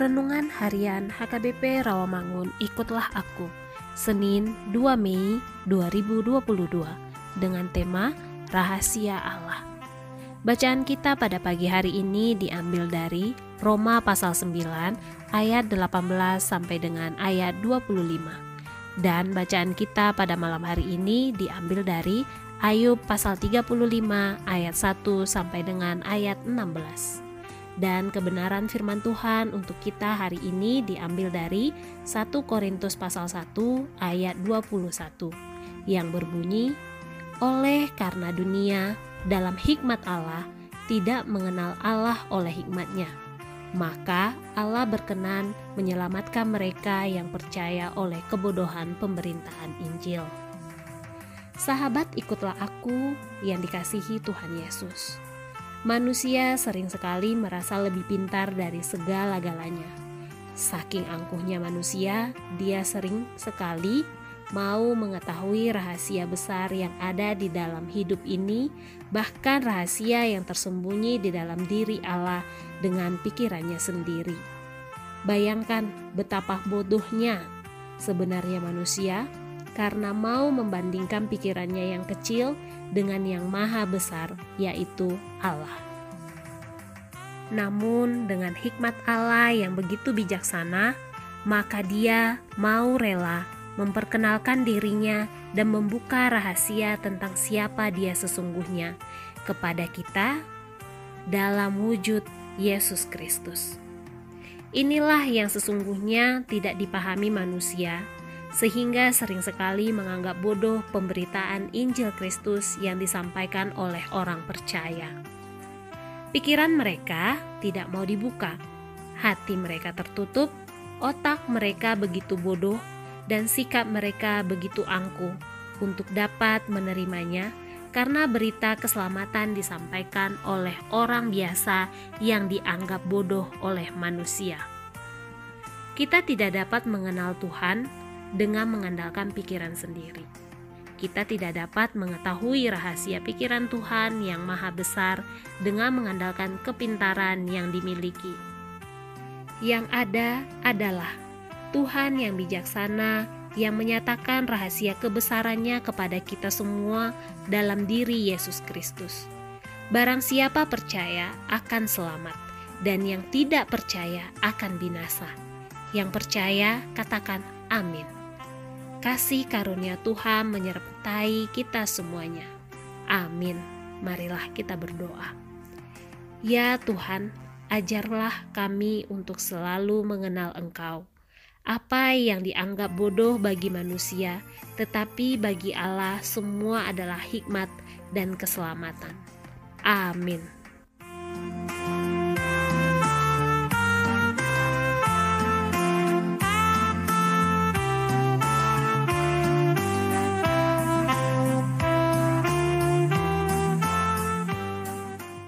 Renungan Harian HKBP Rawamangun Ikutlah Aku Senin 2 Mei 2022 dengan tema Rahasia Allah. Bacaan kita pada pagi hari ini diambil dari Roma pasal 9 ayat 18 sampai dengan ayat 25 dan bacaan kita pada malam hari ini diambil dari Ayub pasal 35 ayat 1 sampai dengan ayat 16 dan kebenaran firman Tuhan untuk kita hari ini diambil dari 1 Korintus pasal 1 ayat 21 yang berbunyi oleh karena dunia dalam hikmat Allah tidak mengenal Allah oleh hikmatnya maka Allah berkenan menyelamatkan mereka yang percaya oleh kebodohan pemerintahan Injil. Sahabat, ikutlah aku yang dikasihi Tuhan Yesus. Manusia sering sekali merasa lebih pintar dari segala-galanya. Saking angkuhnya manusia, dia sering sekali mau mengetahui rahasia besar yang ada di dalam hidup ini, bahkan rahasia yang tersembunyi di dalam diri Allah dengan pikirannya sendiri. Bayangkan betapa bodohnya sebenarnya manusia karena mau membandingkan pikirannya yang kecil dengan yang maha besar, yaitu Allah. Namun, dengan hikmat Allah yang begitu bijaksana, maka Dia mau rela memperkenalkan dirinya dan membuka rahasia tentang siapa Dia sesungguhnya kepada kita dalam wujud Yesus Kristus. Inilah yang sesungguhnya tidak dipahami manusia, sehingga sering sekali menganggap bodoh pemberitaan Injil Kristus yang disampaikan oleh orang percaya. Pikiran mereka tidak mau dibuka, hati mereka tertutup, otak mereka begitu bodoh, dan sikap mereka begitu angkuh untuk dapat menerimanya karena berita keselamatan disampaikan oleh orang biasa yang dianggap bodoh oleh manusia. Kita tidak dapat mengenal Tuhan dengan mengandalkan pikiran sendiri. Kita tidak dapat mengetahui rahasia pikiran Tuhan yang maha besar dengan mengandalkan kepintaran yang dimiliki. Yang ada adalah Tuhan yang bijaksana yang menyatakan rahasia kebesarannya kepada kita semua dalam diri Yesus Kristus. Barang siapa percaya akan selamat, dan yang tidak percaya akan binasa. Yang percaya, katakan amin kasih karunia Tuhan menyertai kita semuanya. Amin. Marilah kita berdoa. Ya Tuhan, ajarlah kami untuk selalu mengenal Engkau. Apa yang dianggap bodoh bagi manusia, tetapi bagi Allah semua adalah hikmat dan keselamatan. Amin.